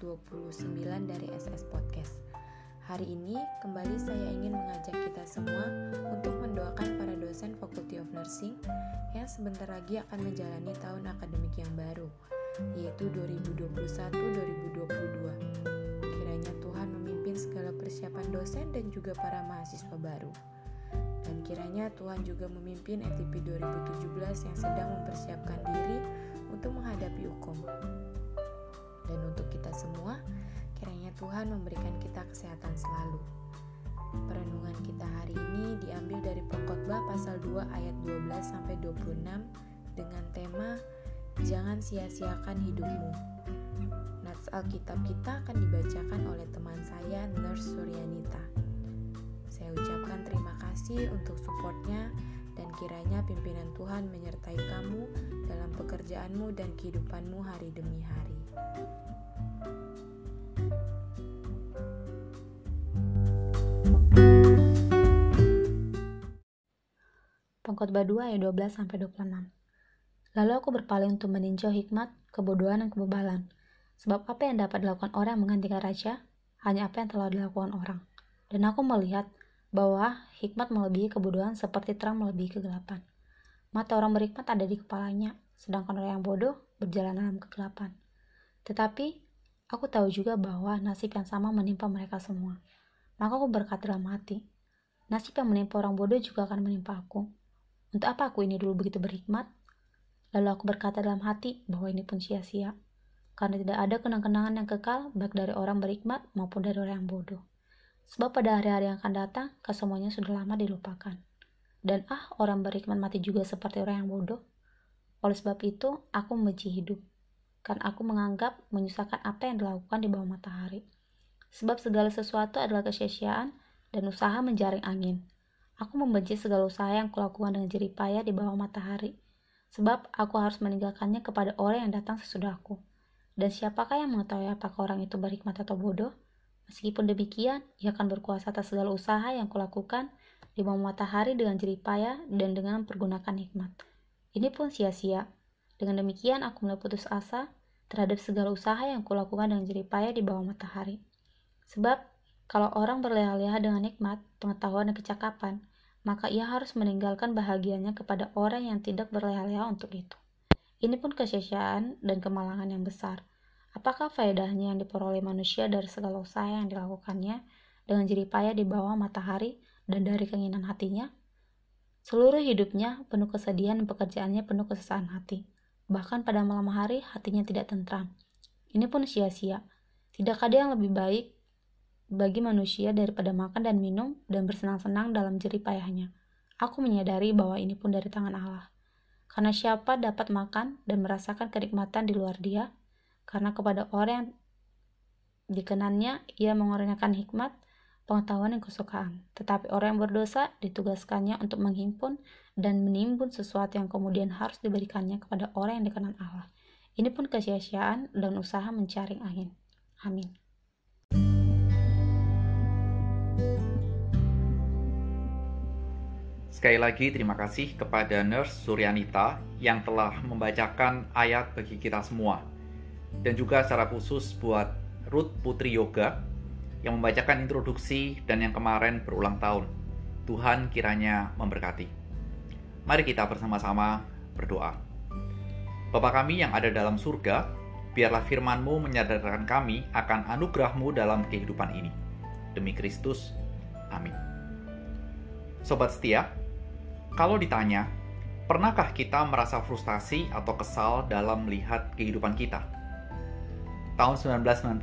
mengantar episode ke-129 dari SS Podcast. Hari ini kembali saya ingin mengajak kita semua untuk mendoakan para dosen Faculty of Nursing yang sebentar lagi akan menjalani tahun akademik yang baru, yaitu 2021-2022. Kiranya Tuhan memimpin segala persiapan dosen dan juga para mahasiswa baru. Dan kiranya Tuhan juga memimpin ETP 2017 yang sedang mempersiapkan diri untuk menghadapi hukum. Dan untuk kita semua, kiranya Tuhan memberikan kita kesehatan selalu. Perenungan kita hari ini diambil dari Pengkhotbah pasal 2 ayat 12 sampai 26 dengan tema Jangan sia-siakan hidupmu. Nats Alkitab kita akan dibacakan oleh teman saya Nurse Suryanita. Saya ucapkan terima kasih untuk supportnya dan kiranya pimpinan Tuhan menyertai kamu dalam pekerjaanmu dan kehidupanmu hari demi hari. Pengkhotbah 2 ayat 12 sampai 26. Lalu aku berpaling untuk meninjau hikmat, kebodohan, dan kebebalan. Sebab apa yang dapat dilakukan orang yang menggantikan raja? Hanya apa yang telah dilakukan orang. Dan aku melihat bahwa hikmat melebihi kebodohan seperti terang melebihi kegelapan. Mata orang berhikmat ada di kepalanya, sedangkan orang yang bodoh berjalan dalam kegelapan. Tetapi, aku tahu juga bahwa nasib yang sama menimpa mereka semua. Maka aku berkata dalam hati, nasib yang menimpa orang bodoh juga akan menimpa aku. Untuk apa aku ini dulu begitu berhikmat? Lalu aku berkata dalam hati bahwa ini pun sia-sia, karena tidak ada kenang-kenangan yang kekal baik dari orang berhikmat maupun dari orang yang bodoh. Sebab pada hari-hari yang akan datang, kesemuanya sudah lama dilupakan. Dan ah, orang berhikmat mati juga seperti orang yang bodoh. Oleh sebab itu, aku membenci hidup. Karena aku menganggap menyusahkan apa yang dilakukan di bawah matahari. Sebab segala sesuatu adalah kesia-siaan dan usaha menjaring angin. Aku membenci segala usaha yang kulakukan dengan jerih payah di bawah matahari. Sebab aku harus meninggalkannya kepada orang yang datang sesudahku. Dan siapakah yang mengetahui apakah orang itu berhikmat atau bodoh? Meskipun demikian, ia akan berkuasa atas segala usaha yang kulakukan di bawah matahari dengan jerih payah dan dengan mempergunakan hikmat. Ini pun sia-sia. Dengan demikian, aku mulai putus asa terhadap segala usaha yang kulakukan dengan jerih payah di bawah matahari. Sebab, kalau orang berleha-leha dengan hikmat, pengetahuan dan kecakapan, maka ia harus meninggalkan bahagianya kepada orang yang tidak berleha-leha untuk itu. Ini pun kesia-siaan dan kemalangan yang besar. Apakah faedahnya yang diperoleh manusia dari segala usaha yang dilakukannya dengan jerih payah di bawah matahari dan dari keinginan hatinya? Seluruh hidupnya penuh kesedihan dan pekerjaannya penuh kesesahan hati. Bahkan pada malam hari hatinya tidak tentram. Ini pun sia-sia. Tidak ada yang lebih baik bagi manusia daripada makan dan minum dan bersenang-senang dalam jerih payahnya. Aku menyadari bahwa ini pun dari tangan Allah. Karena siapa dapat makan dan merasakan kenikmatan di luar dia, karena kepada orang yang dikenannya ia mengorbankan hikmat, pengetahuan dan kesukaan. Tetapi orang yang berdosa ditugaskannya untuk menghimpun dan menimbun sesuatu yang kemudian harus diberikannya kepada orang yang dikenan Allah. Ini pun kesia-siaan dan usaha mencari angin. Amin. Sekali lagi terima kasih kepada Nurse Suryanita yang telah membacakan ayat bagi kita semua dan juga secara khusus buat Ruth Putri Yoga yang membacakan introduksi dan yang kemarin berulang tahun. Tuhan kiranya memberkati. Mari kita bersama-sama berdoa. Bapa kami yang ada dalam surga, biarlah firman-Mu menyadarkan kami akan anugerah-Mu dalam kehidupan ini. Demi Kristus, amin. Sobat setia, kalau ditanya, pernahkah kita merasa frustasi atau kesal dalam melihat kehidupan kita? Tahun 1991,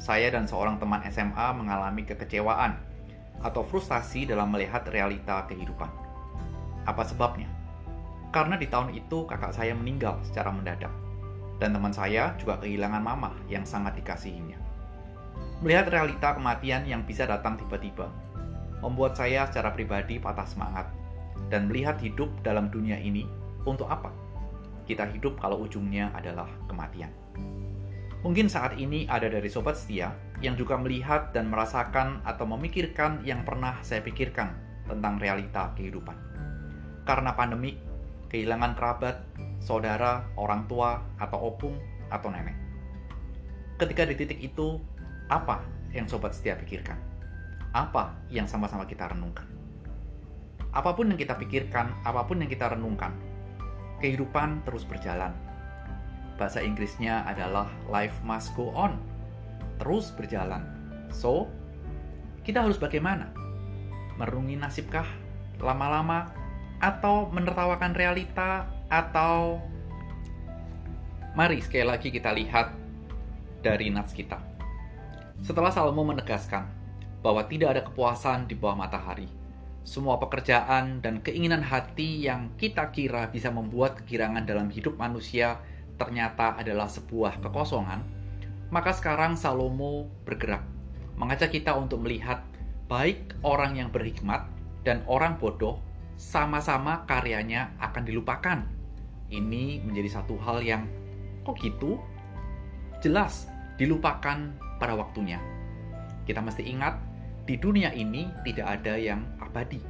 saya dan seorang teman SMA mengalami kekecewaan atau frustasi dalam melihat realita kehidupan. Apa sebabnya? Karena di tahun itu kakak saya meninggal secara mendadak, dan teman saya juga kehilangan mama yang sangat dikasihinya. Melihat realita kematian yang bisa datang tiba-tiba, membuat saya secara pribadi patah semangat, dan melihat hidup dalam dunia ini untuk apa? Kita hidup kalau ujungnya adalah kematian. Mungkin saat ini ada dari sobat setia yang juga melihat dan merasakan atau memikirkan yang pernah saya pikirkan tentang realita kehidupan. Karena pandemik, kehilangan kerabat, saudara, orang tua, atau opung, atau nenek. ketika di titik itu, apa yang sobat setia pikirkan? Apa yang sama-sama kita renungkan? Apa pun yang kita pikirkan, apa pun yang kita renungkan, kehidupan terus berjalan. Bahasa Inggrisnya adalah life must go on. Terus berjalan. So, kita harus bagaimana? Merungi nasibkah lama-lama atau menertawakan realita atau mari sekali lagi kita lihat dari nats kita. Setelah Salomo menegaskan bahwa tidak ada kepuasan di bawah matahari, semua pekerjaan dan keinginan hati yang kita kira bisa membuat kegirangan dalam hidup manusia ternyata adalah sebuah kekosongan, maka sekarang Salomo bergerak, mengajak kita untuk melihat baik orang yang berhikmat dan orang bodoh sama-sama karyanya akan dilupakan. Ini menjadi satu hal yang kok gitu? Jelas dilupakan pada waktunya. Kita mesti ingat, di dunia ini tidak ada yang abadi.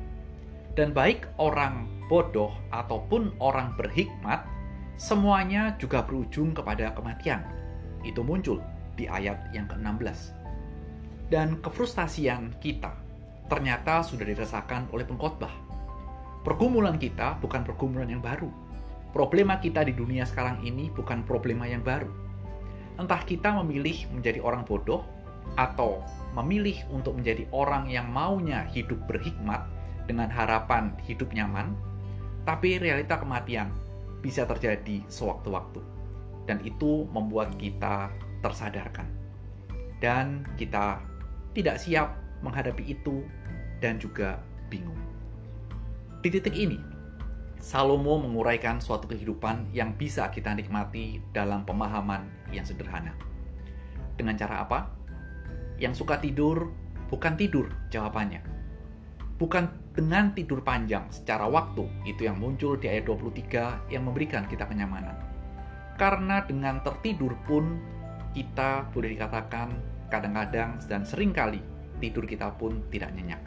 Dan baik orang bodoh ataupun orang berhikmat, semuanya juga berujung kepada kematian. Itu muncul di ayat yang ke-16. Dan kefrustasian kita ternyata sudah dirasakan oleh pengkhotbah. Pergumulan kita bukan pergumulan yang baru. Problema kita di dunia sekarang ini bukan problema yang baru entah kita memilih menjadi orang bodoh atau memilih untuk menjadi orang yang maunya hidup berhikmat dengan harapan hidup nyaman, tapi realita kematian bisa terjadi sewaktu-waktu. Dan itu membuat kita tersadarkan. Dan kita tidak siap menghadapi itu dan juga bingung. Di titik ini, Salomo menguraikan suatu kehidupan yang bisa kita nikmati dalam pemahaman yang sederhana. Dengan cara apa? Yang suka tidur bukan tidur jawabannya. Bukan dengan tidur panjang secara waktu, itu yang muncul di ayat 23 yang memberikan kita kenyamanan. Karena dengan tertidur pun kita boleh dikatakan kadang-kadang dan sering kali tidur kita pun tidak nyenyak.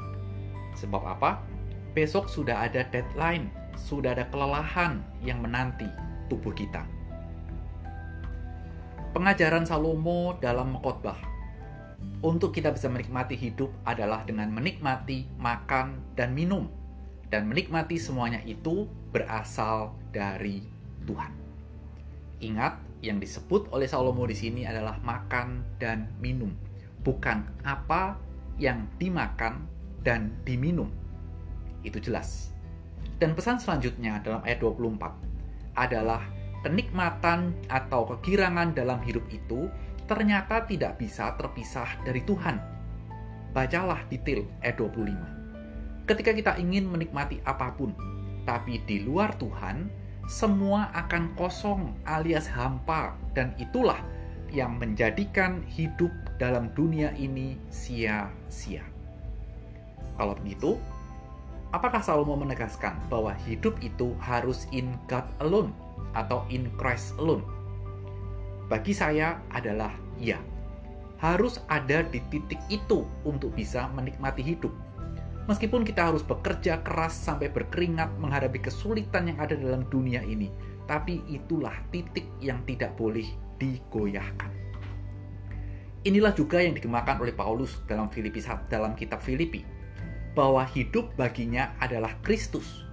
Sebab apa? Besok sudah ada deadline sudah ada kelelahan yang menanti tubuh kita. Pengajaran Salomo dalam khotbah untuk kita bisa menikmati hidup adalah dengan menikmati makan dan minum dan menikmati semuanya itu berasal dari Tuhan. Ingat, yang disebut oleh Salomo di sini adalah makan dan minum, bukan apa yang dimakan dan diminum. Itu jelas. Dan pesan selanjutnya dalam ayat 24 adalah kenikmatan atau kegirangan dalam hidup itu ternyata tidak bisa terpisah dari Tuhan. Bacalah detail ayat 25. Ketika kita ingin menikmati apa pun, tapi di luar Tuhan, semua akan kosong alias hampa dan itulah yang menjadikan hidup dalam dunia ini sia-sia. Kalau begitu, Apakah Salomo menegaskan bahwa hidup itu harus in God alone atau in Christ alone? Bagi saya adalah ya. Harus ada di titik itu untuk bisa menikmati hidup. Meskipun kita harus bekerja keras sampai berkeringat menghadapi kesulitan yang ada dalam dunia ini, tapi itulah titik yang tidak boleh digoyahkan. Inilah juga yang dikembangkan oleh Paulus dalam Filipi dalam kitab Filipi bahwa hidup baginya adalah Kristus,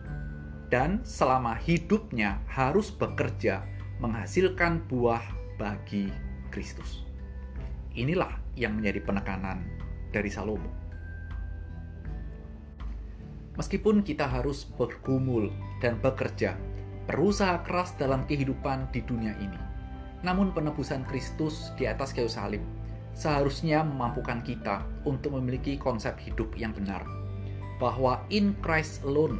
dan selama hidupnya harus bekerja menghasilkan buah bagi Kristus. Inilah yang menjadi penekanan dari Salomo. Meskipun kita harus bergumul dan bekerja, berusaha keras dalam kehidupan di dunia ini, namun penebusan Kristus di atas kayu salib seharusnya memampukan kita untuk memiliki konsep hidup yang benar bahwa in Christ alone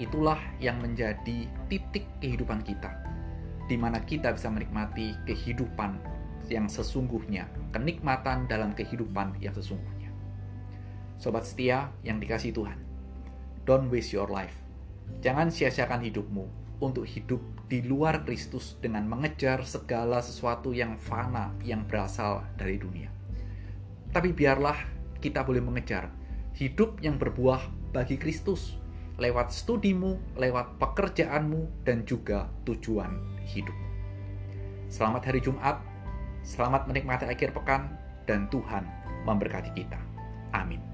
itulah yang menjadi titik kehidupan kita, di mana kita bisa menikmati kehidupan yang sesungguhnya, kenikmatan dalam kehidupan yang sesungguhnya. Sobat setia yang dikasih Tuhan, don't waste your life. Jangan sia-siakan hidupmu untuk hidup di luar Kristus dengan mengejar segala sesuatu yang fana yang berasal dari dunia. Tapi biarlah kita boleh mengejar hidup yang berbuah bagi Kristus lewat studimu, lewat pekerjaanmu, dan juga tujuan hidup. Selamat hari Jumat, Selamat menikmati akhir pekan dan Tuhan memberkati kita. Amin.